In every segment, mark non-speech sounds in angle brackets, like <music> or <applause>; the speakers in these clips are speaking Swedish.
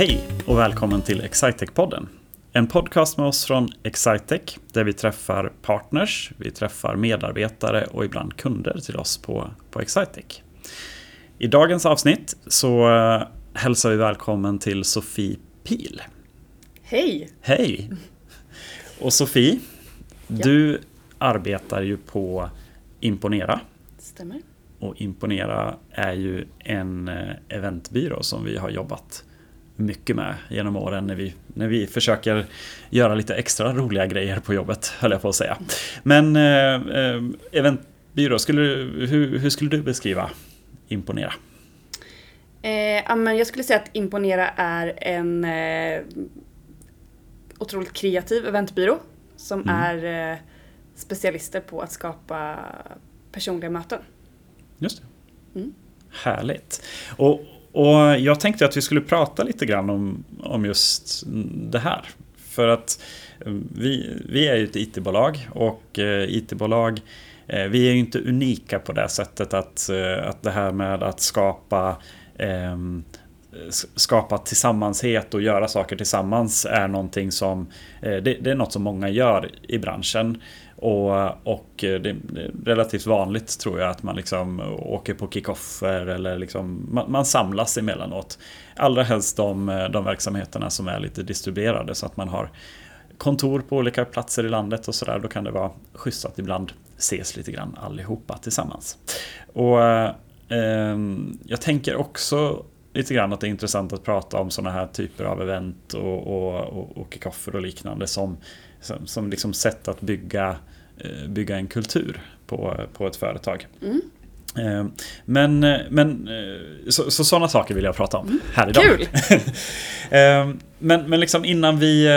Hej och välkommen till Excitec-podden. En podcast med oss från Excitec där vi träffar partners, vi träffar medarbetare och ibland kunder till oss på, på Excitec. I dagens avsnitt så eh, hälsar vi välkommen till Sofie Pil. Hej! Hej! Och Sofie, du arbetar ju på Imponera. Stämmer. Och Imponera är ju en eh, eventbyrå som vi har jobbat mycket med genom åren när vi, när vi försöker göra lite extra roliga grejer på jobbet, höll jag på att säga. Men eh, eh eventbyrå, skulle, hur, hur skulle du beskriva Imponera? Eh, jag skulle säga att Imponera är en eh, otroligt kreativ eventbyrå som mm. är eh, specialister på att skapa personliga möten. Just det. Mm. Härligt. Och, och jag tänkte att vi skulle prata lite grann om, om just det här. För att eh, vi, vi är ju ett IT-bolag och eh, IT-bolag eh, vi är ju inte unika på det sättet att, att det här med att skapa ehm, skapa tillsammanshet och göra saker tillsammans är någonting som det, det, är något som många gör i branschen. Och, och det är relativt vanligt tror jag att man liksom åker på kickoffer eller liksom, man, man samlas emellanåt. Allra helst de, de verksamheterna som är lite distribuerade så att man har kontor på olika platser i landet och sådär. Då kan det vara schysst att ibland ses lite grann allihopa tillsammans. Och eh, Jag tänker också lite grann att det är intressant att prata om sådana här typer av event och, och, och, och kickoffer och liknande som, som, som liksom sätt att bygga Eh, bygga en kultur på, på ett företag. Mm. Eh, men, men eh, så, så sådana saker vill jag prata om mm. här idag. Kul! <laughs> men, men liksom innan vi,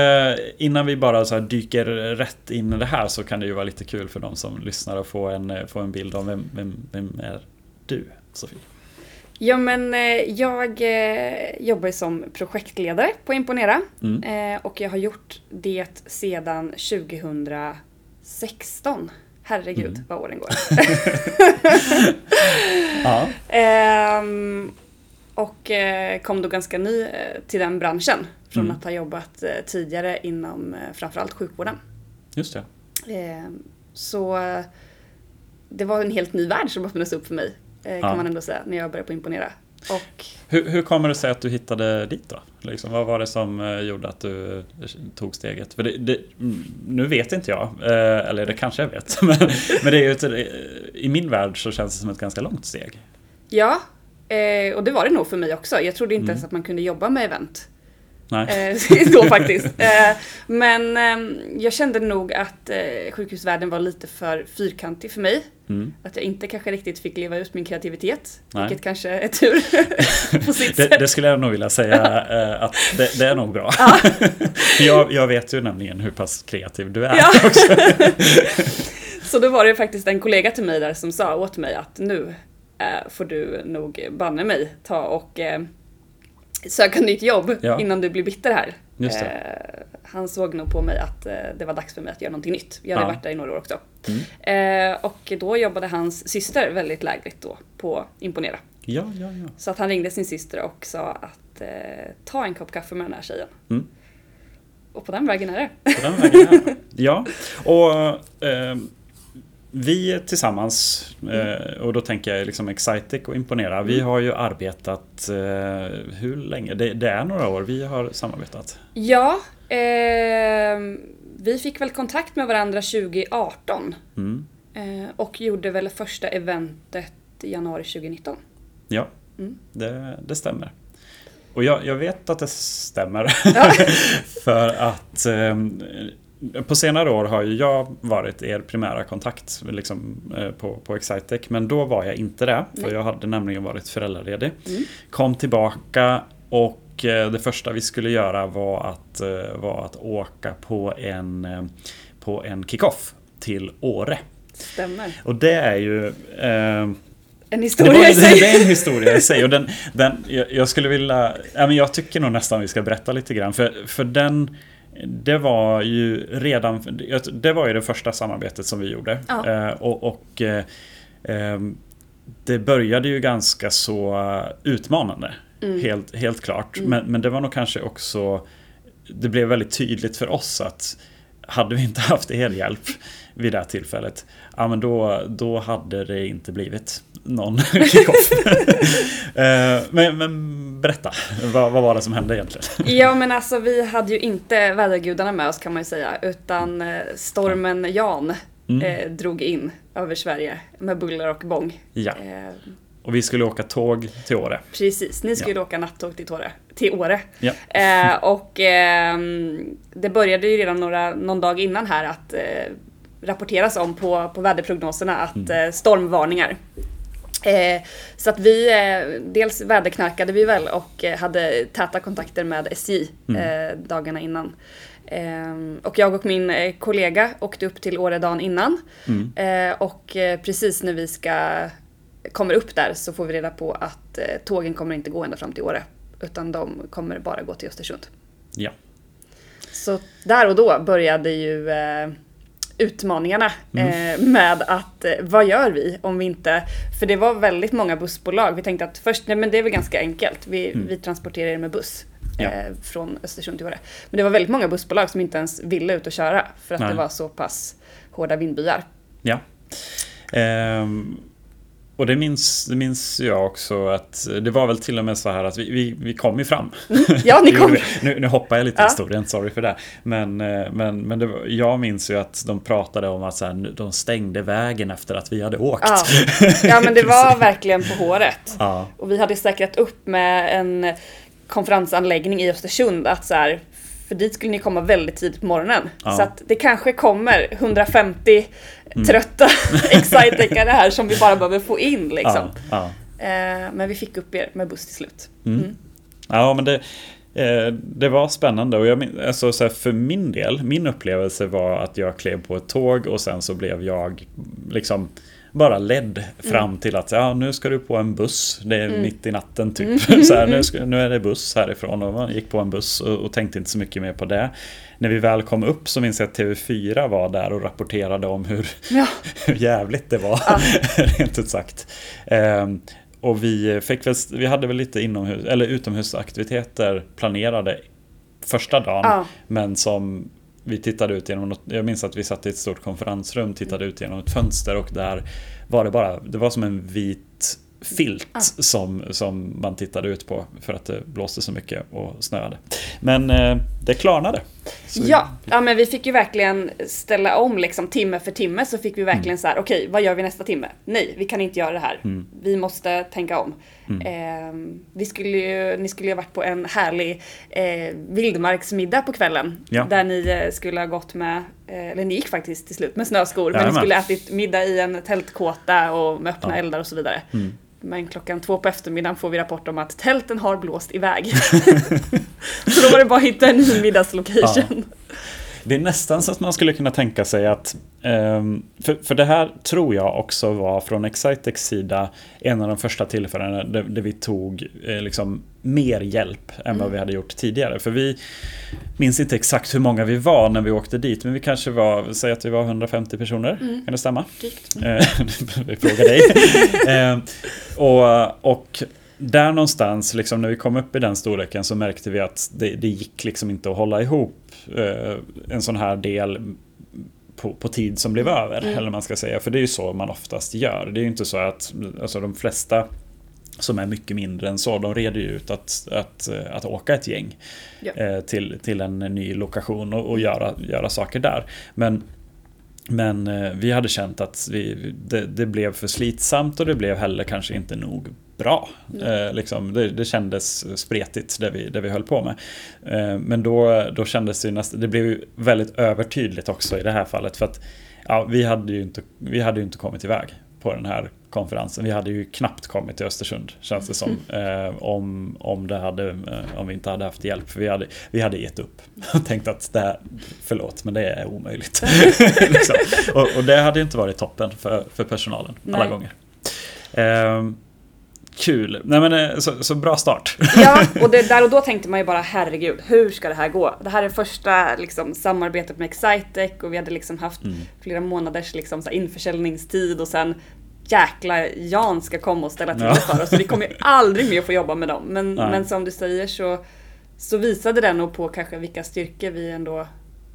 innan vi bara så dyker rätt in i det här så kan det ju vara lite kul för de som lyssnar att få en, få en bild av vem, vem, vem är du, Sofie? Ja men jag jobbar som projektledare på Imponera mm. och jag har gjort det sedan 2000 16. Herregud mm. vad åren går. <laughs> ja. ehm, och eh, kom då ganska ny eh, till den branschen. Från mm. att ha jobbat eh, tidigare inom framförallt sjukvården. Just det. Ehm, så det var en helt ny värld som öppnades upp för mig. Kan ja. man ändå säga när jag började på Imponera. Och... Hur, hur kommer det sig att du hittade dit då? Liksom, vad var det som eh, gjorde att du eh, tog steget? För det, det, mm, nu vet inte jag, eh, eller det kanske jag vet. <laughs> Men, men det är ett, i min värld så känns det som ett ganska långt steg. Ja, och det var det nog för mig också. Jag trodde inte mm. ens att man kunde jobba med event. Nej. <laughs> då faktiskt. Men ehm, jag kände nog att sjukhusvärlden var lite för fyrkantig för mig. Mm. Att jag inte kanske riktigt fick leva ut min kreativitet. Nej. Vilket kanske är tur <laughs> på sitt det, sätt. Det skulle jag nog vilja säga att det, det, är nog bra. Ja. <laughs> jag, jag, vet ju nämligen hur pass kreativ du är ja. också. Så då var det faktiskt en kollega till mig där som sa åt mig att nu får du nog banne mig ta och söka nytt jobb ja. innan du blir bitter här. Eh, han såg nog på mig att eh, det var dags för mig att göra någonting nytt. Jag hade ja. varit där i några år också. Mm. Eh, och då jobbade hans syster väldigt lägligt då på Imponera. Ja, ja, ja. Så att han ringde sin syster och sa att eh, ta en kopp kaffe med den här tjejen. Mm. Och på den vägen är det. På den vägen är det. <laughs> Ja, och eh, vi tillsammans, eh, och då tänker jag liksom Excitec och Imponera, vi mm. har ju arbetat, eh, hur länge? Det, det, är några år vi har samarbetat. Ja, eh, vi fick väl kontakt med varandra 2018. Mm. Eh, och gjorde väl första eventet i januari 2019. Ja, mm. det, det stämmer. Och jag, jag, vet att det stämmer. Ja. <laughs> för att ehm, på senare år har ju jag varit er primära kontakt liksom, eh, på, på Excitec. Men då var jag inte det. För Nej. jag hade nämligen varit föräldraledig. Mm. Kom tillbaka och eh, det första vi skulle göra var att, eh, var att åka på en, på en kickoff till Åre. Stämmer. Och det är ju... Eh, en historia i sig. Det är en historia i sig. Och den, den, jag, skulle vilja... Jag tycker nog nästan vi ska berätta lite grann. För, för den det var ju redan, det var ju det första samarbetet som vi gjorde. Ja. Eh, och, och eh, ehm, det började ju ganska så utmanande mm. helt, helt klart. Mm. Men, men det var nog kanske också, det blev väldigt tydligt för oss att hade vi inte haft er hjälp vid det här tillfället, ja men då, då hade det inte blivit någon <laughs> kickoff. <laughs> Eh, men, men berätta, vad, vad, var det som hände egentligen? <laughs> ja men alltså vi hade ju inte vädergudarna med oss kan man ju säga, utan eh, stormen Jan mm. eh, drog in över Sverige med buller och bång. Ja. Eh, och vi skulle åka tåg till Åre. Precis, ni skulle ja. åka nattåg till Åre. Till Åre. Ja. Eh, och eh, det började ju redan några, någon dag innan här att eh, rapporteras om på, på väderprognoserna att mm. Eh, stormvarningar. Eh, så att vi, eh, dels väderknarkade vi väl och hade täta kontakter med SJ mm. dagarna innan. och jag och min kollega åkte upp till Åre dagen innan. Mm. och precis när vi ska kommer upp där så får vi reda på att eh, tågen kommer inte gå ända fram till Åre. Utan de kommer bara gå till Östersund. Ja. Så där och då började ju eh, utmaningarna mm. eh, med att eh, vad gör vi om vi inte... För det var väldigt många bussbolag. Vi tänkte att först, nej men det är väl ganska enkelt. Vi, mm. vi transporterar er med buss. Ja. Eh, från Östersund till Åre. Men det var väldigt många bussbolag som inte ens ville ut och köra. För att nej. det var så pass hårda vindbyar. Ja. Um och det minns, det minns jag också att det var väl till och med så här att vi, vi, vi kom ju fram. Mm. Ja, ni <laughs> kom. nu, nu hoppar jag lite i ja. historien, sorry för det. Men, eh, men, men det, jag minns ju att de pratade om att så här, de stängde vägen efter att vi hade åkt. Ja, <laughs> ja men det var verkligen på håret. Ja. Och vi hade säkrat upp med en konferensanläggning i Östersund att så här, för dit skulle ni komma väldigt tidigt på morgonen. Ja. Så att det kanske kommer 150 mm. trötta <laughs> excitecare här som vi bara behöver få in liksom. Ja, ja. Eh, men vi fick upp er med buss till slut. Mm. Mm. Ja, men det, eh, det var spännande och jag, alltså, så här, för min del, min upplevelse var att jag klev på ett tåg och sen så blev jag liksom bara ledd fram mm. till att ja, nu ska du på en buss. Det är mm. mitt i natten typ. Mm. <laughs> Så här, nu, ska, nu är det buss härifrån och man gick på en buss och, och, tänkte inte så mycket mer på det. När vi väl kom upp så minns jag att TV4 var där och rapporterade om hur, ja. <laughs> hur jävligt det var. Ja. <laughs> rent ut sagt. Um, och vi, fick väl, vi hade väl lite inomhus, eller utomhusaktiviteter planerade första dagen. Ja. Men som vi tittade ut genom något, jag minns att vi satt i ett stort konferensrum, tittade ut genom ett fönster och där var det bara, det var som en vit filt ah. som, som man tittade ut på för att det blåste så mycket och snöade. Men eh, det klarnade. Ja, ja, men vi fick ju verkligen ställa om liksom timme för timme så fick vi verkligen mm. så här, okej, okay, vad gör vi nästa timme? Nej, vi kan inte göra det här. Mm. Vi måste tänka om. Mm. Eh, vi skulle ju, ni skulle ju ha varit på en härlig eh, vildmarksmiddag på kvällen. Ja. Där ni eh, skulle ha gått med, eh, eller ni gick faktiskt till slut med snöskor, men ni skulle ha ätit middag i en tältkåta och med öppna ja. eldar och så vidare. Men klockan två på eftermiddagen får vi rapport om att tälten har blåst iväg. <laughs> <laughs> så då var det bara att hitta en ny middagslocation. Ja. Det är nästan så att man skulle kunna tänka sig att um, för, för det här tror jag också var från Excitex sida en av de första tillfällena där, där vi tog eh, liksom mer hjälp än mm. vad vi hade gjort tidigare. För vi minns inte exakt hur många vi var när vi åkte dit, men vi kanske var, säg att vi var 150 personer, mm. kan det stämma? Mm. <laughs> vi frågar dig. uh, <laughs> och, och där någonstans, liksom, när vi kom upp i den storleken så märkte vi att det, det gick liksom inte att hålla ihop eh, en sån här del på, på, tid som blev över. Mm. Eller man ska säga. För det är ju så man oftast gör. Det är ju inte så att alltså, de flesta som är mycket mindre än så, de reder ju ut att, att, att åka ett gäng ja. eh, till, till en ny lokation och, och göra, göra saker där. Men men eh, vi hade känt att vi, det, det, blev för slitsamt och det blev heller kanske inte nog bra. Mm. Eh, liksom, det, det, kändes spretigt det vi, det vi höll på med. Eh, men då, då kändes det nästan, det blev väldigt övertydligt också i det här fallet. För att ja, vi, hade ju inte, vi hade ju inte kommit iväg på den här konferensen. Vi hade ju knappt kommit till Östersund känns det som. <laughs> Eh, om, om, det hade, eh, om vi inte hade haft hjälp. För vi hade, vi hade gett upp och tänkt att det här, förlåt men det är omöjligt. <laughs> <laughs> liksom. och, och, det hade inte varit toppen för, för personalen Nej. alla gånger. Eh, Kul. Nej men eh, så, så, bra start. Ja, <laughs> och det, där och då tänkte man ju bara herregud, hur ska det här gå? Det här är första liksom, samarbetet med Excitec och vi hade liksom haft mm. flera månaders liksom, så införsäljningstid och sen jäkla Jan ska komma och ställa till det för oss. Så vi kommer ju <laughs> aldrig mer få jobba med dem. Men, men som du säger så, så visade det nog på kanske vilka styrkor vi ändå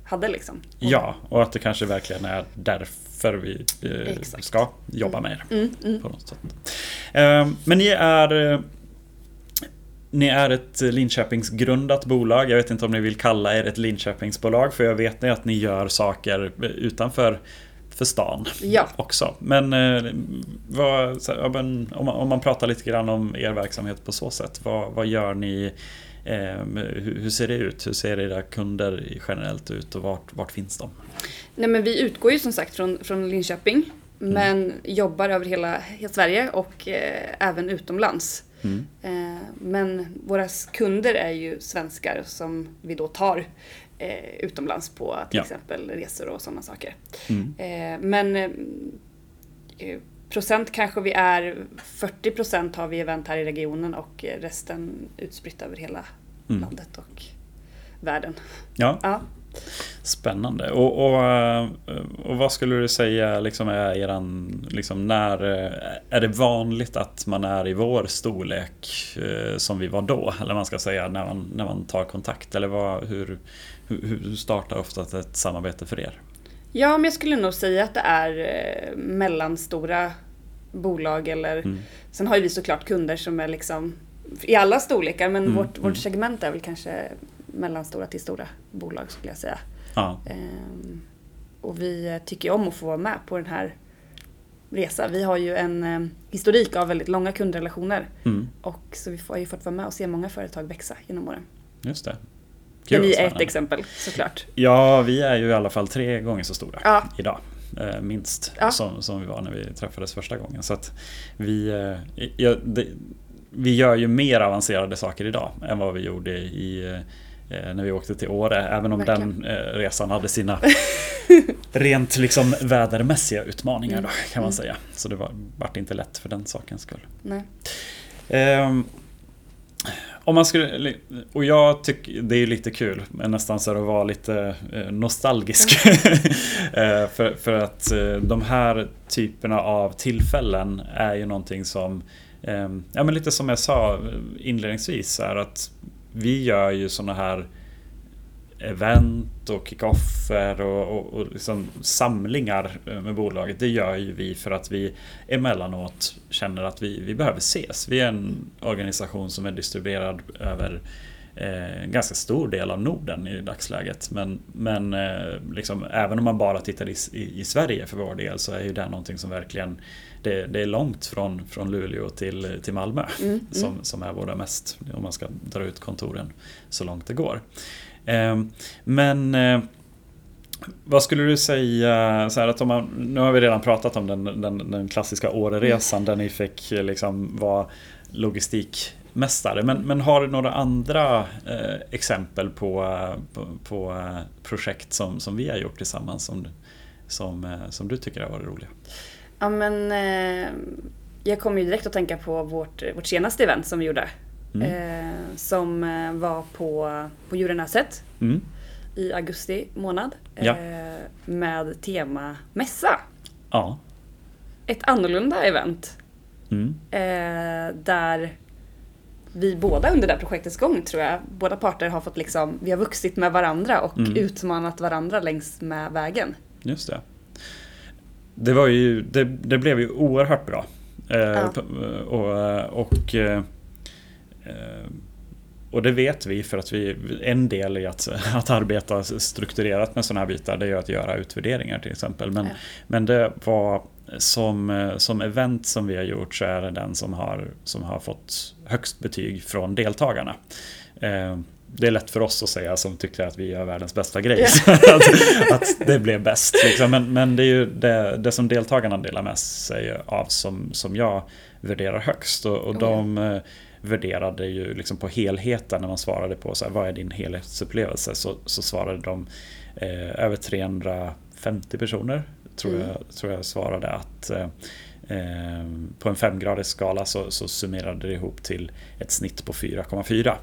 hade liksom. Ja, och att det kanske verkligen är därför vi eh, ska jobba med er. Mm, mm. På något sätt. Eh, men ni är eh, ni är ett Linköpingsgrundat bolag. Jag vet inte om ni vill kalla er ett Linköpingsbolag för jag vet att ni gör saker utanför för stan ja. också. Men, eh, vad, om, man, om man pratar lite grann om er verksamhet på så sätt. Vad, vad gör ni? Eh, hur, ser det ut? Hur ser era kunder generellt ut och vart, vart finns de? Nej, men vi utgår ju som sagt från, från Linköping. Mm. Men jobbar över hela, hela Sverige och eh, även utomlands. Mm. Eh, men våra kunder är ju svenskar som vi då tar eh, utomlands på till ja. exempel resor och sådana saker. Mm. Eh, men eh, procent kanske vi är, 40 procent har vi event här i regionen och resten utspritt över hela mm. landet och världen. Ja. ja. Spännande. Och, och, och, vad skulle du säga liksom är eran, liksom när, är det vanligt att man är i vår storlek eh, som vi var då? Eller man ska säga när man, när man tar kontakt? Eller vad, hur, hur startar ofta ett samarbete för er? Ja, men jag skulle nog säga att det är eh, mellanstora bolag eller mm. Sen har ju vi såklart kunder som är liksom i alla storlekar men mm. vårt, vårt mm. segment är väl kanske mellanstora till stora bolag skulle jag säga. Ja. Ehm, och vi tycker om att få vara med på den här resan. Vi har ju en eh, historik av väldigt långa kundrelationer. Mm. Och så vi har ju fått vara med och se många företag växa genom åren. Just det. Kul, ni är ett exempel såklart. Ja, vi är ju i alla fall tre gånger så stora ja. idag. Eh, minst ja. som, som vi var när vi träffades första gången. Så vi, eh, ja, det, vi gör ju mer avancerade saker idag än vad vi gjorde i Eh, när vi åkte till Åre. Även om Verkligen. den resan hade sina <laughs> rent liksom vädermässiga utmaningar då, kan man mm. säga. Så det var, vart inte lätt för den sakens skull. Nej. Um, om man skulle, och jag tycker det är lite kul, nästan så att vara lite eh, nostalgisk. Mm. <laughs> för, för att de här typerna av tillfällen är ju någonting som, ja men lite som jag sa inledningsvis, är att vi gör ju sådana här event och kickoffer och, och, och liksom samlingar med bolaget. Det gör ju vi för att vi emellanåt känner att vi, vi behöver ses. Vi är en organisation som är distribuerad över eh, en ganska stor del av Norden i dagsläget. Men, men eh, liksom, även om man bara tittar i, i, i, Sverige för vår del så är ju det någonting som verkligen det, det är långt från, från Luleå till, till Malmö mm, mm. som, som är våra mest, om man ska dra ut kontoren så långt det går. Ehm, men eh, vad skulle du säga, så att om man, nu har vi redan pratat om den, den, den klassiska Åreresan mm. där ni fick eh, liksom vara logistikmästare. Men, men har du några andra eh, exempel på, eh, på, på, projekt som, som vi har gjort tillsammans som, som, som du tycker har varit roliga? Ja men eh, jag kommer ju direkt att tänka på vårt, vårt senaste event som vi gjorde. Mm. Eh, som eh, var på, på Djurenäset mm. i augusti månad. Ja. Eh, med tema mässa. Ja. Ett annorlunda event. Mm. Eh, där vi båda under det här projektets gång tror jag, båda parter har fått liksom, vi har vuxit med varandra och mm. utmanat varandra längs med vägen. Just det det, var ju, det, det blev ju oerhört bra. Eh, ja. och, och, eh, och det vet vi för att vi, en del i att, <laughs> att arbeta strukturerat med sådana här bitar det är att göra utvärderingar till exempel. Men, ja. men det var som, som event som vi har gjort så är det den som har, som har fått högst betyg från deltagarna. Eh, det är lätt för oss att säga som tycker att vi gör världens bästa grej. Yeah. <laughs> att, att, det blev bäst. Liksom. Men, men det är ju det, det som deltagarna delar med sig av som, som jag värderar högst. Och, och oh, de yeah. Värderade ju liksom på helheten när man svarade på så här, vad är din helhetsupplevelse. Så, så svarade de eh, över 350 personer tror, mm. jag, tror jag svarade att eh, Eh, på en femgradig skala så, så summerade det ihop till ett snitt på 4,4.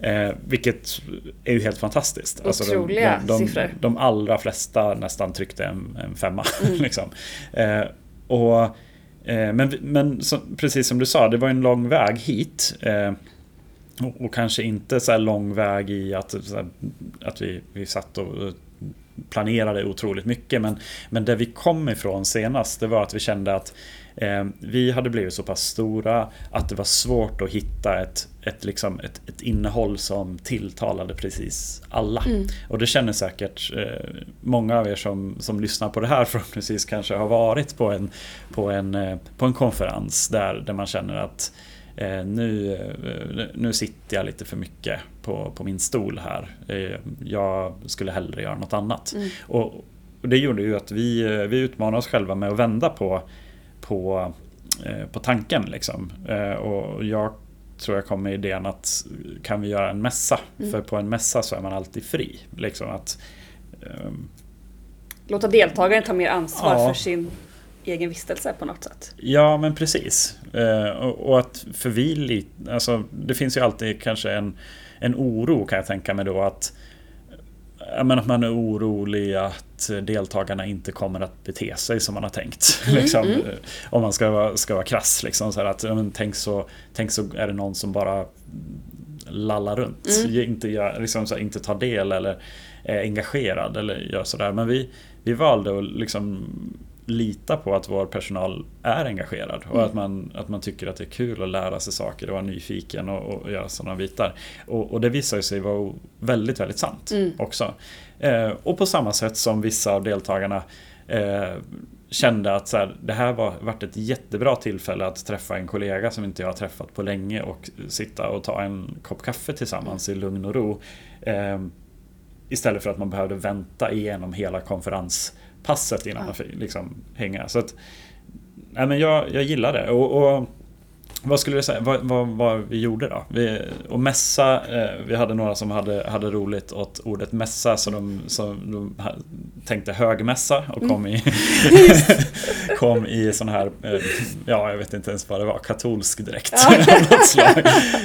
Eh, vilket är ju helt fantastiskt. Otroliga alltså de, de, de, siffror. De allra flesta nästan tryckte en, en femma. Mm. <laughs> liksom. eh, och Eh, men men så, precis som du sa, det var en lång väg hit. Eh, och, och, kanske inte så här lång väg i att, här, att vi, vi satt och eh, planerade otroligt mycket. Men, men där vi kom ifrån senast, det var att vi kände att eh, vi hade blivit så pass stora att det var svårt att hitta ett, ett, liksom, ett, ett innehåll som tilltalade precis alla. Mm. Och det känner säkert eh, många av er som, som lyssnar på det här <laughs> förhoppningsvis kanske har varit på en, på en, eh, på en konferens där, där man känner att Eh, nu, eh, nu sitter jag lite för mycket på, på min stol här. Eh, jag skulle hellre göra något annat. Mm. Och, och, det gjorde ju att vi, vi utmanade oss själva med att vända på, på, på tanken. Liksom. Och jag tror jag kom med idén att kan vi göra en mässa? Mm. För på en mässa så är man alltid fri. Liksom att, um... Låta deltagaren ta mer ansvar ja. för sin egen vistelse på något sätt. Ja, men precis. Eh, och, att för vi, alltså, det finns ju alltid kanske en, en oro kan jag tänka mig då att men att man är orolig att deltagarna inte kommer att bete sig som man har tänkt. <laughs> Mm, liksom, mm. Om man ska vara, ska vara krass. Liksom, så att, men, tänk, så, tänk så är det någon som bara lallar runt. Mm. Inte, gör, liksom, så, inte tar del eller är engagerad eller gör sådär. Men vi, vi valde att liksom lita på att vår personal är engagerad och mm. att, man, att man tycker att det är kul att lära sig saker och vara nyfiken och, och göra sådana bitar. Och, och det visar sig vara väldigt, väldigt sant mm. också. Eh, och på samma sätt som vissa av deltagarna eh, kände att så här, det här var varit ett jättebra tillfälle att träffa en kollega som inte jag har träffat på länge och sitta och ta en kopp kaffe tillsammans i lugn och ro. Eh, istället för att man behövde vänta igenom hela konferens passet innan man liksom hänga. Så att, nej men jag, jag gillar det. Och, och vad skulle du säga, vad, vad, vad, vi gjorde då? Vi, och mässa, eh, vi hade några som hade, hade roligt åt ordet mässa så de, så de tänkte högmässa och kom i, <laughs> kom i sån här, eh, ja jag vet inte ens vad det var, katolsk dräkt <laughs>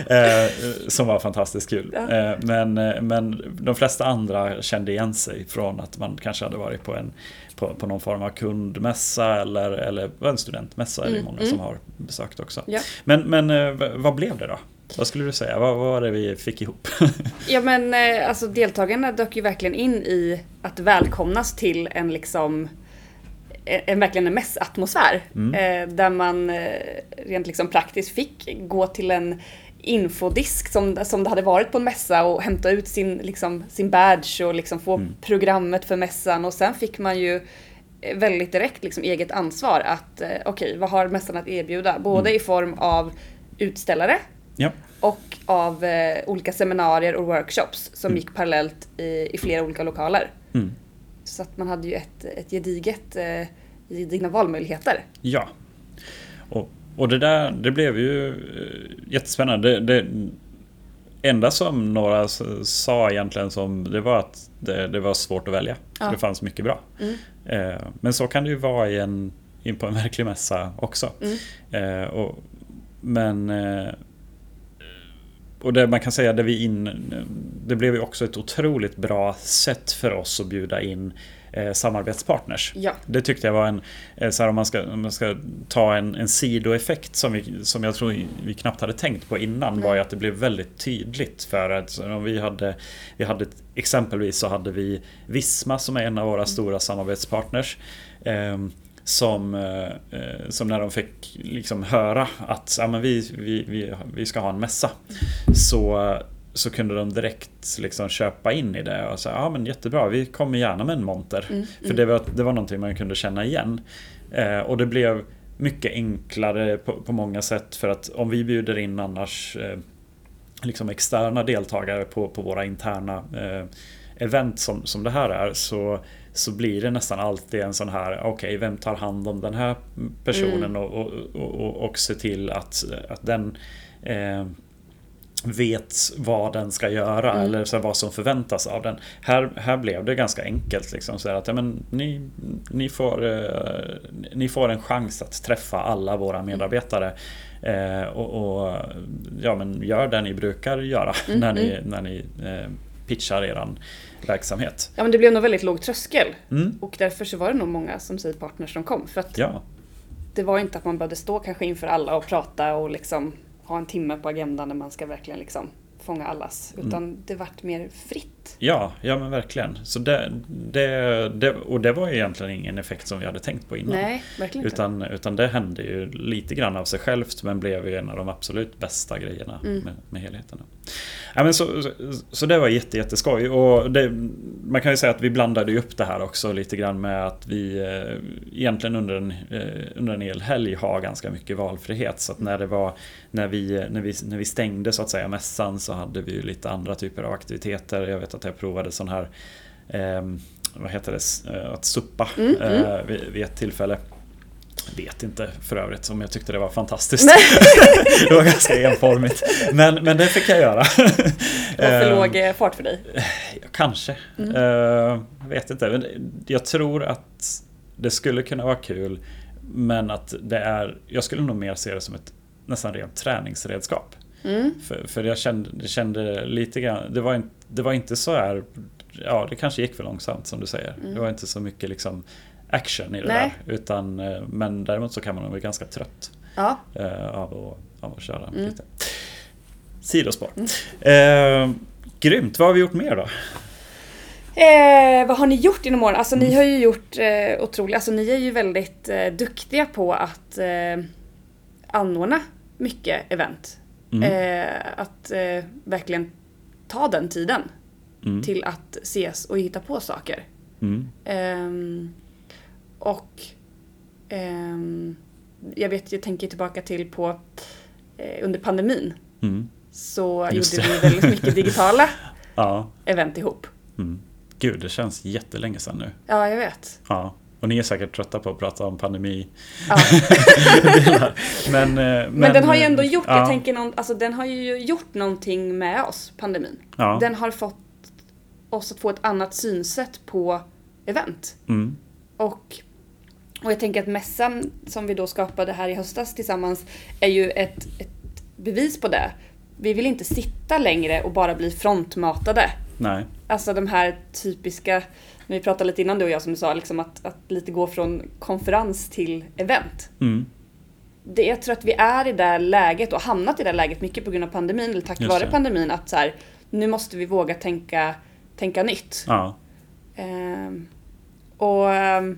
eh, som var fantastiskt kul. Eh, men, men de flesta andra kände igen sig från att man kanske hade varit på en på, på någon form av kundmässa eller, eller en studentmässa mm. är det mm, många mm. som har besökt också. Ja. Men, men eh, vad blev det då? Vad skulle du säga? Vad, vad var det vi fick ihop? <laughs> ja men eh, alltså deltagarna dök ju verkligen in i att välkomnas till en liksom en, verkligen en mässatmosfär. Mm. Eh, där man rent liksom praktiskt fick gå till en infodisk som, som det hade varit på en mässa och hämta ut sin, liksom, sin badge och liksom få mm. programmet för mässan och sen fick man ju eh, väldigt direkt liksom eget ansvar att eh, okej, okay, vad har mässan att erbjuda? Både mm. i form av utställare ja. och av eh, olika seminarier och workshops som mm. gick parallellt i, i flera olika lokaler. Mm. Så att man hade ju ett, ett gediget, eh, gedigna valmöjligheter. Ja. Och och det där, det blev ju eh, jättespännande. Det, det enda som några sa egentligen som det var att det, det var svårt att välja. Ja. Det fanns mycket bra. Mm. Eh, men så kan det ju vara i en, in på en <laughs> verklig mässa också. Mm. Eh, och, men och det man kan säga, det, vi in, det blev ju också ett otroligt bra sätt för oss att bjuda in eh, samarbetspartners. Ja. Det tyckte jag var en, eh, så här, om, man ska, om man ska ta en, en sidoeffekt som, vi, som jag tror vi knappt hade tänkt på innan mm. var ju att det blev väldigt tydligt för att om vi hade, vi hade exempelvis så hade vi Visma som är en av våra mm. stora samarbetspartners. Eh, som, eh, som när de fick liksom höra att ja, men vi, vi, vi, vi ska ha en mässa. Så så kunde de direkt liksom köpa in i det och säga ja men jättebra, vi kommer gärna med en monter. Mm, För mm. Det, var, det var någonting man kunde känna igen. Eh, och det blev mycket enklare på, på, många sätt för att om vi bjuder in annars eh, liksom externa deltagare på, på våra interna eh, event som, som det här är så, så blir det nästan alltid en sån här, okej okay, vem tar hand om den här personen mm. och, och, och, och, se till att, att den eh, vet vad den ska göra mm. eller så vad som förväntas av den. Här, här blev det ganska enkelt. Liksom, så att, ja, men, ni, ni, får, eh, ni får en chans att träffa alla våra mm. medarbetare. Eh, och, och, ja, men gör det ni brukar göra <laughs> mm. när ni, mm. när ni eh, pitchar eran verksamhet. Ja men det blev nog väldigt låg tröskel. Mm. Och därför så var det nog många som säger partners som kom. För att ja. det var inte att man behövde stå kanske inför alla och prata och liksom ha en timme på agendan när man ska verkligen liksom fånga allas. Mm. Utan mm. det vart mer fritt. Ja, ja men verkligen. Så det, det, det, och det var ju egentligen ingen effekt som vi hade tänkt på innan. Nej, verkligen utan, inte. Utan det hände ju lite grann av sig självt men blev ju en av de absolut bästa grejerna mm. med, med helheten. Ja, men så, så, så, det var jätte, jätteskoj. Och det, man kan ju säga att vi blandade upp det här också lite grann med att vi eh, egentligen under en, eh, under en hel helg har ganska mycket valfrihet. Så att när, det var, när, vi, när, vi, när vi stängde så att säga mässan så hade vi ju lite andra typer av aktiviteter. Jag vet att jag provade sån här eh, vad heter det, eh, att suppa mm, mm. Eh, vid, vid ett tillfälle. Vet inte för övrigt om jag tyckte det var fantastiskt. <laughs> det var ganska enformigt. Men, men det fick jag göra. <laughs> Det var för låg eh, fart för dig? Kanske. Mm. Uh, vet inte. Men jag tror att det skulle kunna vara kul. Men att det är, jag skulle nog mer se det som ett nästan rent träningsredskap. Mm. För, för jag kände, kände lite grann, det var, inte, det var inte så här, ja det kanske gick för långsamt som du säger. Mm. Det var inte så mycket liksom action i det Nej. där. Utan, eh, men däremot så kan man bli ganska trött ja. Eh, av, att, av att köra mm. lite. Sidospår. Mm. Eh, grymt, vad har vi gjort mer då? Eh, vad har ni gjort inom åren? Alltså mm. ni har ju gjort eh, otroligt, alltså ni är ju väldigt eh, duktiga på att eh, anordna mycket event. Mm. Eh, att verkligen ta den tiden mm. till att ses och hitta på saker. Mm. Eh, och ehm, jag vet, jag tänker tillbaka till på eh, under pandemin. Mm. Så Just gjorde det. vi väldigt mycket <laughs> digitala ja. event ihop. Mm. Gud, det känns jättelänge sedan nu. Ja, jag vet. Ja. Och ni är säkert trötta på att prata om pandemi. Ja. <laughs> men, men, men, den har ju ändå gjort, ja. jag tänker någon, alltså den har ju gjort någonting med oss, pandemin. Ja. Den har fått oss att få ett annat synsätt på event. Mm. Och, och jag tänker att mässan som vi då skapade här i höstas tillsammans är ju ett, ett bevis på det. Vi vill inte sitta längre och bara bli frontmatade. Nej. Alltså de här typiska vi pratade lite innan du och jag som du sa, liksom att, att lite gå från konferens till event. Mm. Det, jag tror att vi är i det läget och hamnat i det läget mycket på grund av pandemin, eller tack vare pandemin, att så här, nu måste vi våga tänka, tänka nytt. Ja. Ehm, och ehm,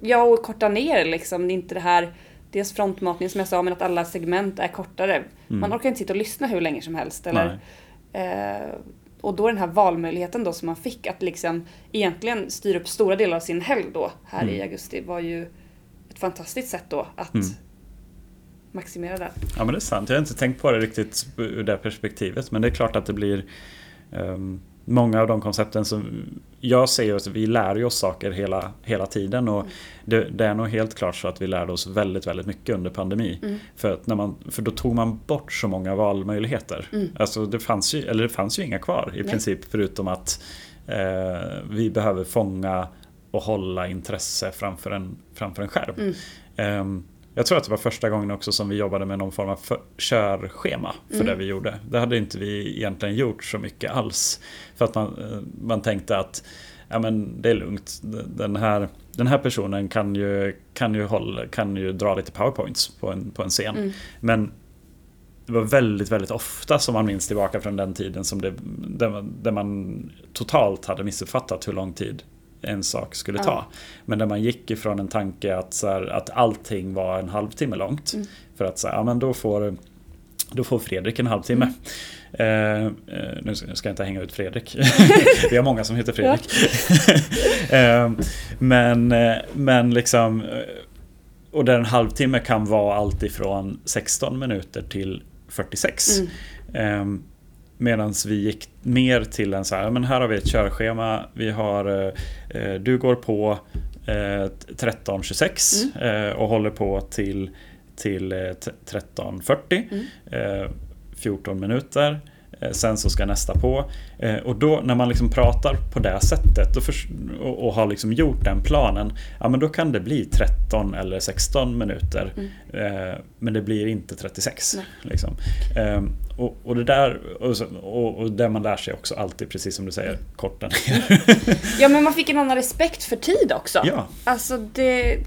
Ja, och korta ner liksom. Det är inte det här Dels frontmatning som jag sa, men att alla segment är kortare. Mm. Man orkar inte sitta och lyssna hur länge som helst. Eller, eh, och då den här valmöjligheten då som man fick att liksom egentligen styra upp stora delar av sin helg då här mm. i augusti var ju ett fantastiskt sätt då att mm. maximera det. Ja men det är sant, jag har inte tänkt på det riktigt ur det perspektivet men det är klart att det blir um många av de koncepten som jag ser att vi lär oss saker hela, hela tiden och mm. det, det, är nog helt klart så att vi lärde oss väldigt, väldigt mycket under pandemi. Mm. För, att när man, för då tog man bort så många valmöjligheter. Mm. Alltså det fanns ju, eller det fanns ju inga kvar i Nej. princip förutom att eh, vi behöver fånga och hålla intresse framför en, framför en skärm. Um, jag tror att det var första gången också som vi jobbade med någon form av för, körschema för mm. det vi gjorde. Det hade inte vi egentligen gjort så mycket alls. För att man, eh, man tänkte att ja, men det är lugnt. Den här, den här personen kan ju, kan, ju hålla, kan ju dra lite powerpoints på en, på en scen. Mm. Men det var väldigt, väldigt ofta som man minns tillbaka från den tiden som det, där, där man totalt hade missuppfattat hur lång tid en sak skulle ta. Ja. Men där man gick ifrån en tanke att, så här, att allting var en halvtimme långt. Mm. För att så här, ja, men då får, då får Fredrik en halvtimme. Mm. Eh nu ska jag inte hänga ut Fredrik. <laughs> Vi har många som heter Fredrik. <laughs> eh, men, men liksom Och där en halvtimme kan vara allt ifrån 16 minuter till 46. Mm. Ehm, Medan vi gick mer till en så här, men här har vi ett körschema. Vi har, eh, eh du går på eh, 13.26 mm. eh, och håller på till, till 13.40. Eh, mm. 14 eh, minuter. Eh, sen så ska nästa på. Eh, och då när man liksom pratar på det sättet och, har liksom gjort den planen. Ja men då kan det bli 13 eller 16 minuter. Mm. Eh, men det blir inte 36. Liksom. Ehm, och, och, det där och, och det man lär sig också alltid precis som du säger, korta <laughs> ner. ja men man fick en annan respekt för tid också. Ja. Alltså det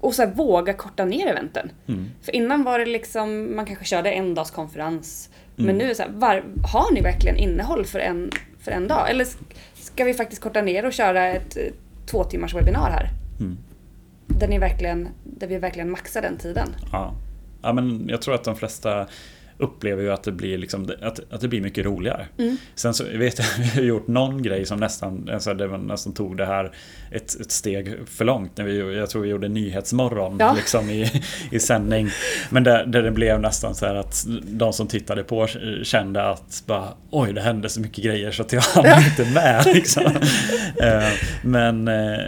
och så här, våga korta ner eventen. Mm. För innan var det liksom, man kanske körde en dags konferens. Mm. Men nu är det så här, var, har ni verkligen innehåll för en, för en dag? Eller ska vi faktiskt korta ner och köra ett två timmars webbinar här? Mm. Där, ni verkligen, där vi verkligen maxar den tiden. Ja. ja, men jag tror att de flesta upplever ju att det blir, liksom, att, att det blir mycket roligare. Mm. Sen så vet <laughs> jag, vi har gjort någon grej som nästan, alltså det nästan tog det här ett, ett steg för långt. När vi, jag tror vi gjorde Nyhetsmorgon ja. liksom i, i sändning. Men där, där det blev nästan så här att de som tittade på kände att bara, oj det hände så mycket grejer så att jag hann ja. <laughs> inte med. Liksom. Eh, men, eh,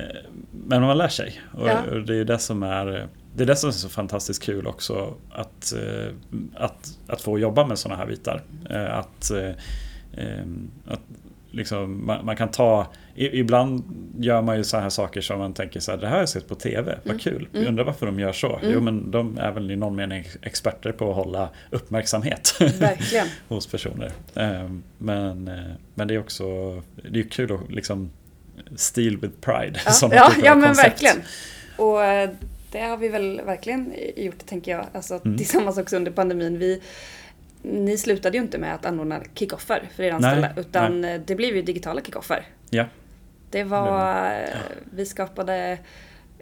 men man lär sig. Och, ja. och det är det som är det är det som är så fantastiskt kul också att, eh, att, att få jobba med sådana här bitar. Eh, att, eh, att liksom, man, man, kan ta, ibland gör man ju så här saker som man tänker så här, det här har jag sett på TV, vad mm. kul, jag mm. undrar varför de gör så. Mm. Jo men de är väl i någon mening experter på att hålla uppmärksamhet <laughs> hos personer. Men, men det är också, det är kul att liksom, Steal with pride. <laughs> Ja, ja, ja men verkligen. Och det har vi väl verkligen gjort, tänker jag. Alltså, mm. Tillsammans också under pandemin. Vi, ni slutade ju inte med att anordna kickoffer för er anställda, nej, utan nej. det blev ju digitala kickoffer. Ja. Det var, ja. vi skapade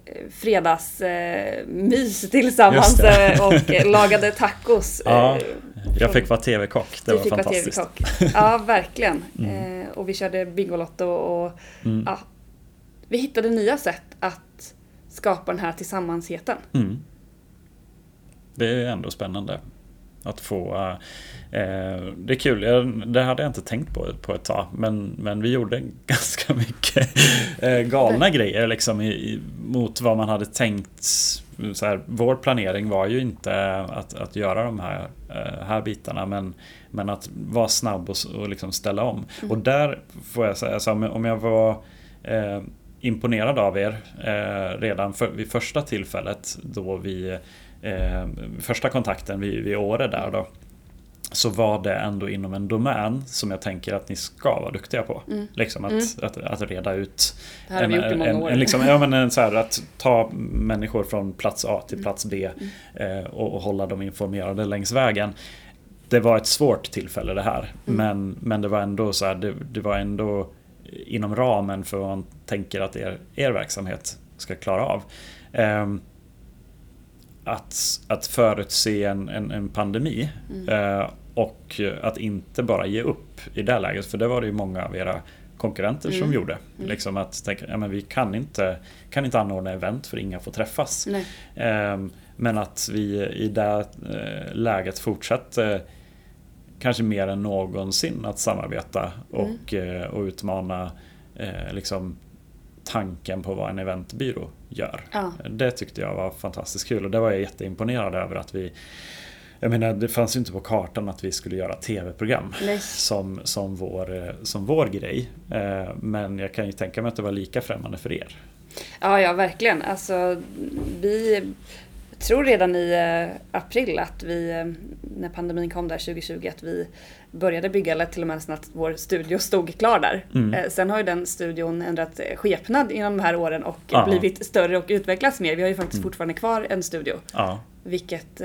eh, fredagsmys tillsammans eh, och lagade tacos. <laughs> Ja, eh, jag fick vara TV-kock, det du var fick fantastiskt. Vara TV-kock. Ja, <laughs> verkligen. Mm. Och vi körde Bingolotto och mm. ja, vi hittade nya sätt att skapa den här tillsammansheten. Mm. Det är ändå spännande att få eh, Det är kul, det hade jag inte tänkt på på ett tag men, men vi gjorde <laughs> ganska mycket eh, galna grejer liksom i, i, mot vad man hade tänkt så här, vår planering var ju inte att, att göra de här, eh, här bitarna men, men att vara snabb och, och liksom ställa om. Mm. Och där får jag säga, alltså, om jag var eh, imponerad av er eh, redan för, vid första tillfället då vi eh, första kontakten vid, vid Åre där då så var det ändå inom en domän som jag tänker att ni ska vara duktiga på. Mm. Liksom att, mm. att, att, att, reda ut. Det här har vi gjort i många en, år. En, liksom, ja, men en, så här, att ta människor från plats A till plats B mm. eh, och, och, hålla dem informerade längs vägen. Det var ett svårt tillfälle det här. Mm. Men, men det var ändå så här, det, det var ändå inom ramen för vad man tänker att er, er verksamhet ska klara av. Um, att, att förutse en, en, en pandemi mm. uh, och att inte bara ge upp i det läget, för det var det ju många av era konkurrenter mm. som gjorde. Mm. Liksom att tänka, ja, men vi kan inte, kan inte anordna event för inga får träffas. Um, men att vi i det uh, läget fortsatte kanske mer än någonsin att samarbeta och, mm. och utmana eh, liksom, tanken på vad en eventbyrå gör. Ja. Det tyckte jag var fantastiskt kul och det var jag jätteimponerad över att vi jag menar, det fanns ju inte på kartan att vi skulle göra tv-program som, som, vår, som vår grej. Men jag kan ju tänka mig att det var lika främmande för er. Ja, ja verkligen. Alltså, vi tror redan i eh, april att vi, eh, när pandemin kom där 2020, att vi började bygga, eller till och med att vår studio stod klar där. Mm. Eh, sen har ju den studion ändrat skepnad inom de här åren och ja. blivit större och utvecklats mer. Vi har ju faktiskt mm. fortfarande kvar en studio. Ja. Vilket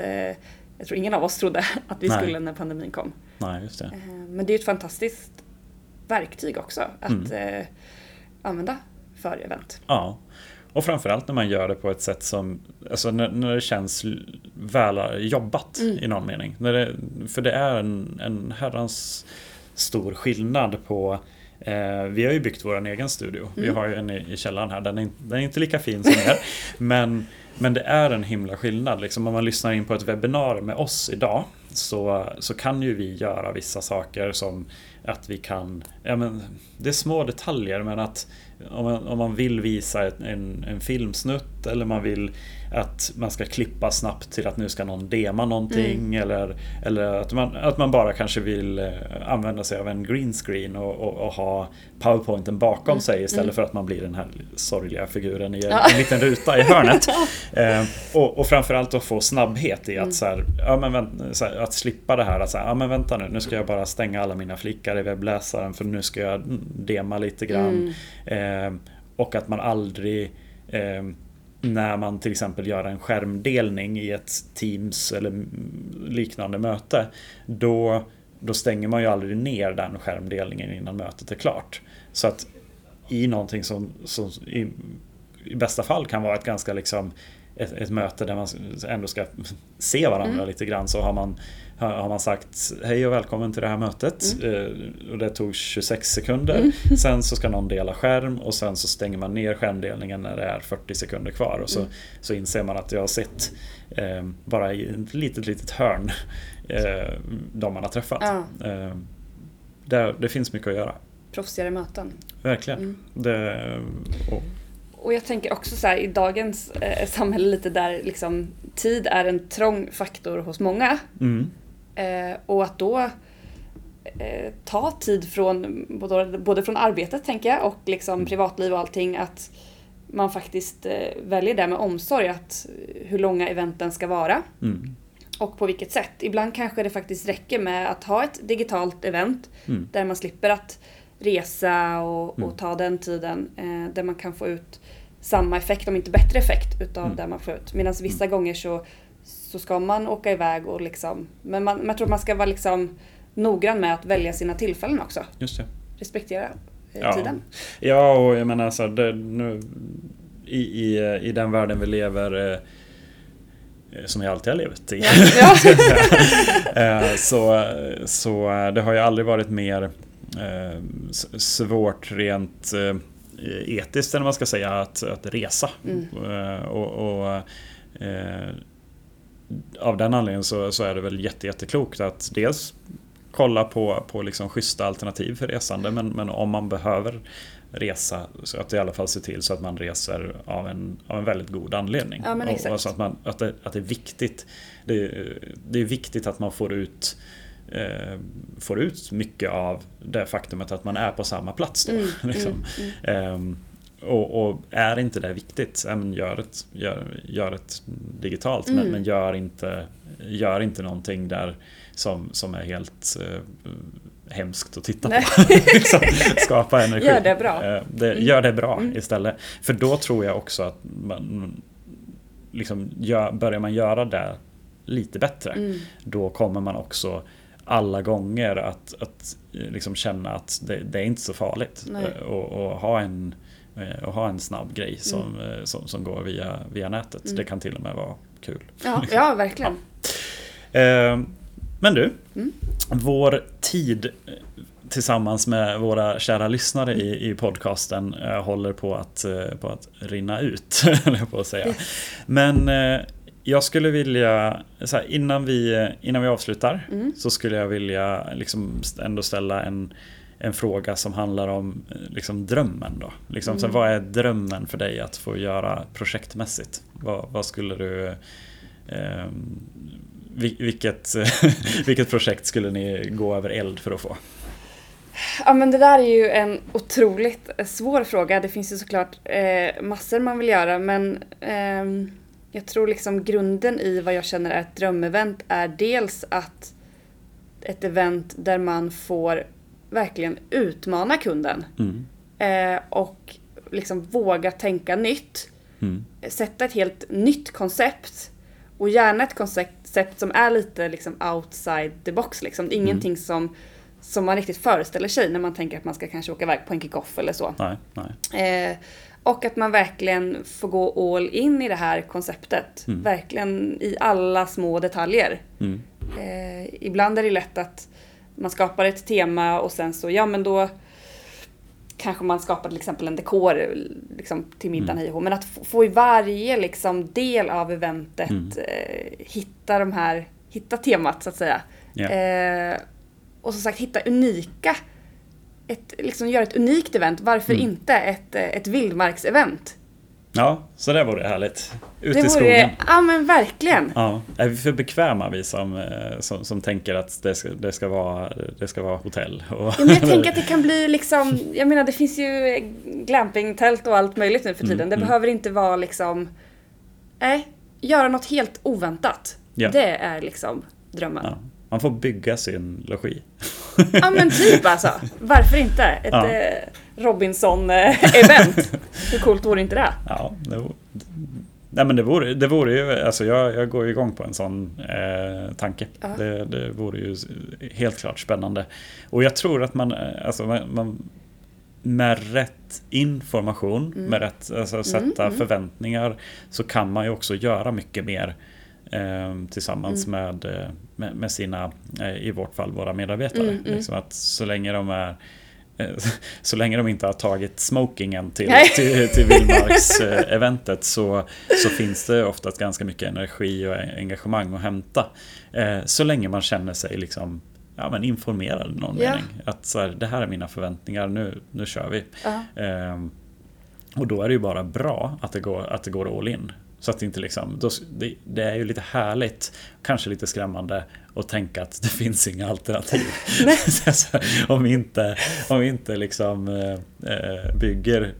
jag tror ingen av oss trodde <laughs> att vi Nej. skulle när pandemin kom. Nej, just det. Men det är ett fantastiskt verktyg också att mm. använda för event. Ja. Och framförallt när man gör det på ett sätt som, alltså när, när det känns väl jobbat mm. i någon mening. När det, för det är en, en herrans stor skillnad på eh, vi har ju byggt vår egen studio. Mm. Vi har ju en i, i källaren här. Den är, den är inte lika fin som er. <laughs> men, men det är en himla skillnad. Liksom, om man lyssnar in på ett webbinar med oss idag så, så kan ju vi göra vissa saker som att vi kan, ja men det är små detaljer men att om man, om man vill visa en, en filmsnutt eller man vill att man ska klippa snabbt till att nu ska någon dema någonting mm. eller, eller att, man, att man bara kanske vill eh, använda sig av en green screen och, och, och ha powerpointen bakom mm. sig istället mm. för att man blir den här sorgliga figuren i en, ja. en <laughs> liten ruta i hörnet. <laughs> eh, och, och framförallt att få snabbhet i att, mm. så här, ja, men vänt, så här, att slippa det här att säga, ja men vänta nu, nu ska jag bara stänga alla mina flickar i webbläsaren för nu ska jag dema lite grann. Mm. Eh, och att man aldrig eh, när man till exempel gör en skärmdelning i ett Teams eller liknande möte. Då, då stänger man ju aldrig ner den skärmdelningen innan mötet är klart. Så att i någonting som, som i, i bästa fall kan vara ett ganska liksom ett, ett möte där man ändå ska se varandra mm. lite grann så har man har man sagt hej och välkommen till det här mötet. Mm. Eh, och det tog 26 sekunder. Mm. <laughs> Sen så ska någon dela skärm och sen så stänger man ner skärmdelningen när det är 40 sekunder kvar. Och så, mm. så inser man att jag har sett eh, bara i ett litet, litet hörn eh, de man har träffat. Ja. Eh, det, det finns mycket att göra. Proffsigare möten. Verkligen. Mm. Det, och, och jag tänker också så här, i dagens eh, samhälle lite där liksom tid är en trång faktor hos många. Mm. Eh, och att då eh, ta tid från både, både från arbetet tänker jag och liksom mm. privatliv och allting att man faktiskt eh, väljer det med omsorg att hur långa eventen ska vara. Mm. Och på vilket sätt. Ibland kanske det faktiskt räcker med att ha ett digitalt event mm. där man slipper att resa och, och mm. ta den tiden. Eh, där man kan få ut samma effekt, om inte bättre effekt, utav mm. det man får ut. Medan vissa mm. gånger så så ska man åka iväg och liksom, men man, jag tror man ska vara liksom noggrann med att välja sina tillfällen också. Just det. Respektera eh, ja. tiden. Ja, och jag menar så det, nu, i, i, i den världen vi lever eh, som jag alltid har levt i. Ja. <laughs> Eh, så, så det har ju aldrig varit mer eh, svårt rent eh, etiskt, eller man ska säga, att, att resa. Mm. Eh, och, och av den anledningen så, så är det väl jätte, jätteklokt att dels kolla på, på liksom schyssta alternativ för resande men, men om man behöver resa så att i alla fall se till så att man reser av en, av en väldigt god anledning. Ja, och, och, så att, man, att, det, att det är viktigt. Det, det är viktigt att man får ut eh, får ut mycket av det faktumet att man är på samma plats. Då, mm, <laughs> liksom. mm, mm. Eh, och, och, är inte det viktigt, ja, gör, ett, gör, gör ett digitalt mm. men, men, gör, inte, gör inte någonting där som, som är helt eh, hemskt att titta Nej. på. <laughs> liksom, skapa <laughs> energi. Gör det bra. Eh, det, mm. Gör det bra mm. istället. För då tror jag också att man, liksom, gör, börjar man göra det lite bättre mm. då kommer man också alla gånger att, att liksom känna att det, det är inte så farligt. Eh, och, och ha en Eh, och ha en snabb grej som, mm. Eh, som, som, går via, via nätet. Mm. Det kan till och med vara kul. Ja, <laughs> ja verkligen. Ja. Eh, men du, mm. vår tid tillsammans med våra kära lyssnare i, i podcasten håller på att, på att rinna ut, <laughs> på att säga. Men jag skulle vilja, här, innan, vi, innan vi avslutar, mm. så skulle jag vilja liksom ändå ställa en en fråga som handlar om eh, liksom, drömmen. Då. Liksom, mm. så vad är drömmen för dig att få göra projektmässigt? Vad, vad skulle du... Eh, vilket, <laughs> vilket projekt skulle ni gå över eld för att få? Ja men det där är ju en otroligt svår fråga. Det finns ju såklart eh, massor man vill göra men eh, jag tror liksom grunden i vad jag känner är ett drömevent är dels att ett event där man får verkligen utmana kunden. Mm. Eh, och liksom våga tänka nytt. Mm. Sätta ett helt nytt koncept. Och gärna ett koncept som är lite liksom outside the box. Liksom. Mm. Ingenting som, som man riktigt föreställer sig när man tänker att man ska kanske åka iväg på en kick-off eller så. Nej, nej. Eh, och att man verkligen får gå all in i det här konceptet. Mm. Verkligen i alla små detaljer. Mm. Eh, ibland är det lätt att man skapar ett tema och sen så, ja men då kanske man skapar till exempel en dekor liksom, till middagen mm. hej Men att få, i varje liksom, del av eventet mm. eh, hitta de här, hitta temat så att säga. Yeah. Eh, och som sagt hitta unika, ett, liksom göra ett unikt event. Varför mm. inte ett, ett vildmarksevent? Ja, så det vore härligt. Ut det i skogen. Ja men verkligen. Ja. Är vi för bekväma vi som, eh, som, som tänker att det ska, det ska, vara, det ska vara hotell? Och ja, men jag tänker att det kan bli liksom, jag menar det finns ju glampingtält och allt möjligt nu för tiden. Mm, det mm. behöver inte vara liksom, nej, göra något helt oväntat. Ja. Det är liksom drömmen. Ja. Man får bygga sin logi. Ja men typ alltså. Varför inte? Ett ja. eh, Robinson-event. <laughs> Hur coolt vore inte det? Ja, det, nej men det vore, det vore ju, alltså jag, jag går igång på en sån eh, tanke. Ja. Det, det vore ju helt klart spännande. Och jag tror att man, eh, alltså man, man med rätt information, mm. med rätt alltså, mm, sätta mm, förväntningar så kan man ju också göra mycket mer tillsammans mm. med, eh, med, med, sina, eh, i vårt fall våra medarbetare. Mm, mm. liksom att så länge de är eh, <laughs> så länge de inte har tagit smokingen till, till, till vildmarks-eventet så, så finns det oftast ganska mycket energi och engagemang att hämta. Så länge man känner sig liksom ja, men informerad i någon ja. mening. Att så här, det här är mina förväntningar, nu, nu kör vi. Uh-huh. och då är det ju bara bra att det går, att det går all in. Så att det inte liksom, då, det, det, är ju lite härligt, kanske lite skrämmande att tänka att det <laughs> finns inga alternativ. <laughs> om vi inte, om vi inte liksom eh, bygger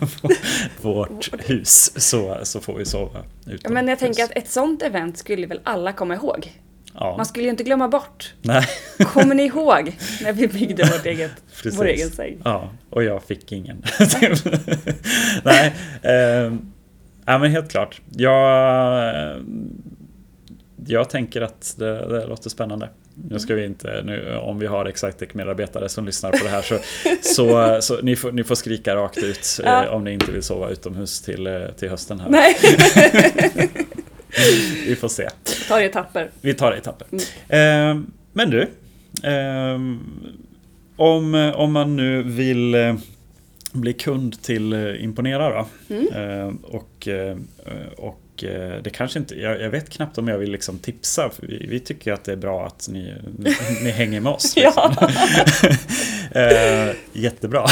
<laughs> vårt hus så, så får vi sova utomhus. Men jag tänker att ett sånt event skulle väl alla komma ihåg? Ja. Man skulle ju inte glömma bort. Nej. Kommer ni ihåg när vi byggde vårt eget, vår egen säng? Ja, och jag fick ingen. Nej, eh, ja, men helt klart. Jag, jag tänker att det, det låter spännande. Nu ska vi inte, nu, om vi har Excitec-medarbetare som lyssnar på det här så, så, så ni, får, ni får skrika rakt ut ja. eh, om ni inte vill sova utomhus till, eh, till hösten här. Nej. <laughs> vi får se. Vi tar det i etapper. Vi tar det i etapper. Mm. Eh, men du. Eh, om, om man nu vill eh, bli kund till eh, Imponera då. Mm. Eh, och, och det kanske inte, jag, jag, vet knappt om jag vill liksom tipsa. Vi, vi tycker att det är bra att ni, ni, ni hänger med oss. <laughs> Liksom. <laughs> eh, jättebra.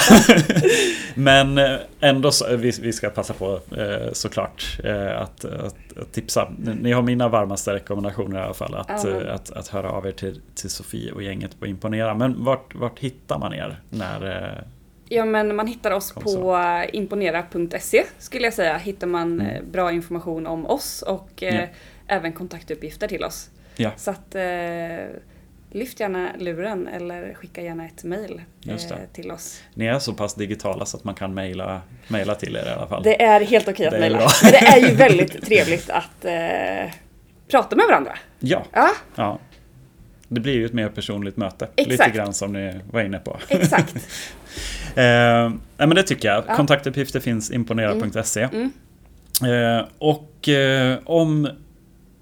<laughs> Men eh, ändå så, vi, vi ska passa på eh, såklart eh, att, att, att, tipsa. Ni har mina varmaste rekommendationer i alla fall. Att, mm. att, att, höra av er till, till Sofie och gänget på Imponera. Men vart, vart hittar man er när Ja men man hittar oss på imponera.se skulle jag säga. Hittar man mm. bra information om oss och eh, ja. även kontaktuppgifter till oss. Ja. Så att eh, lyft gärna luren eller skicka gärna ett mail eh, till oss. Ni är så pass digitala så att man kan mejla, mejla till er i alla fall. Det är helt okej att mejla. Men det är ju <laughs> väldigt trevligt att eh, prata med varandra. Ja. ja. ja. Det blir ju ett mer personligt möte. Exakt. Lite grann som ni var inne på. Exakt. <laughs> eh, men det tycker jag. Ja. Kontaktuppgifter finns imponera.se. Mm. Mm. Eh, och eh, om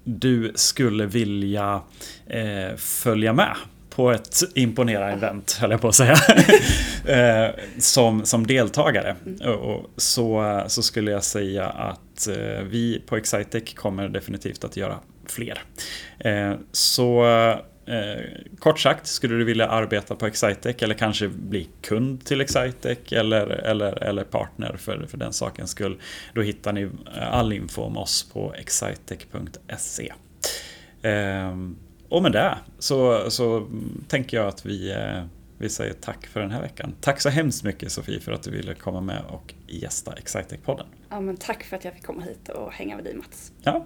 du skulle vilja eh, följa med på ett imponera-event, höll jag på att säga, <laughs> eh, som, som deltagare. Mm. Och, så, så skulle jag säga att eh, vi på Excitec kommer definitivt att göra fler. Så Eh, kort sagt, skulle du vilja arbeta på Excitec eller kanske bli kund till Excitec eller, eller, eller partner för, för den sakens skull. Då hittar ni all info om oss på excitec.se. Eh, och med det så, så tänker jag att vi, eh, vi säger tack för den här veckan. Tack så hemskt mycket Sofie för att du ville komma med och gästa Excitec-podden. Ja, men tack för att jag fick komma hit och hänga med dig Mats. Ja,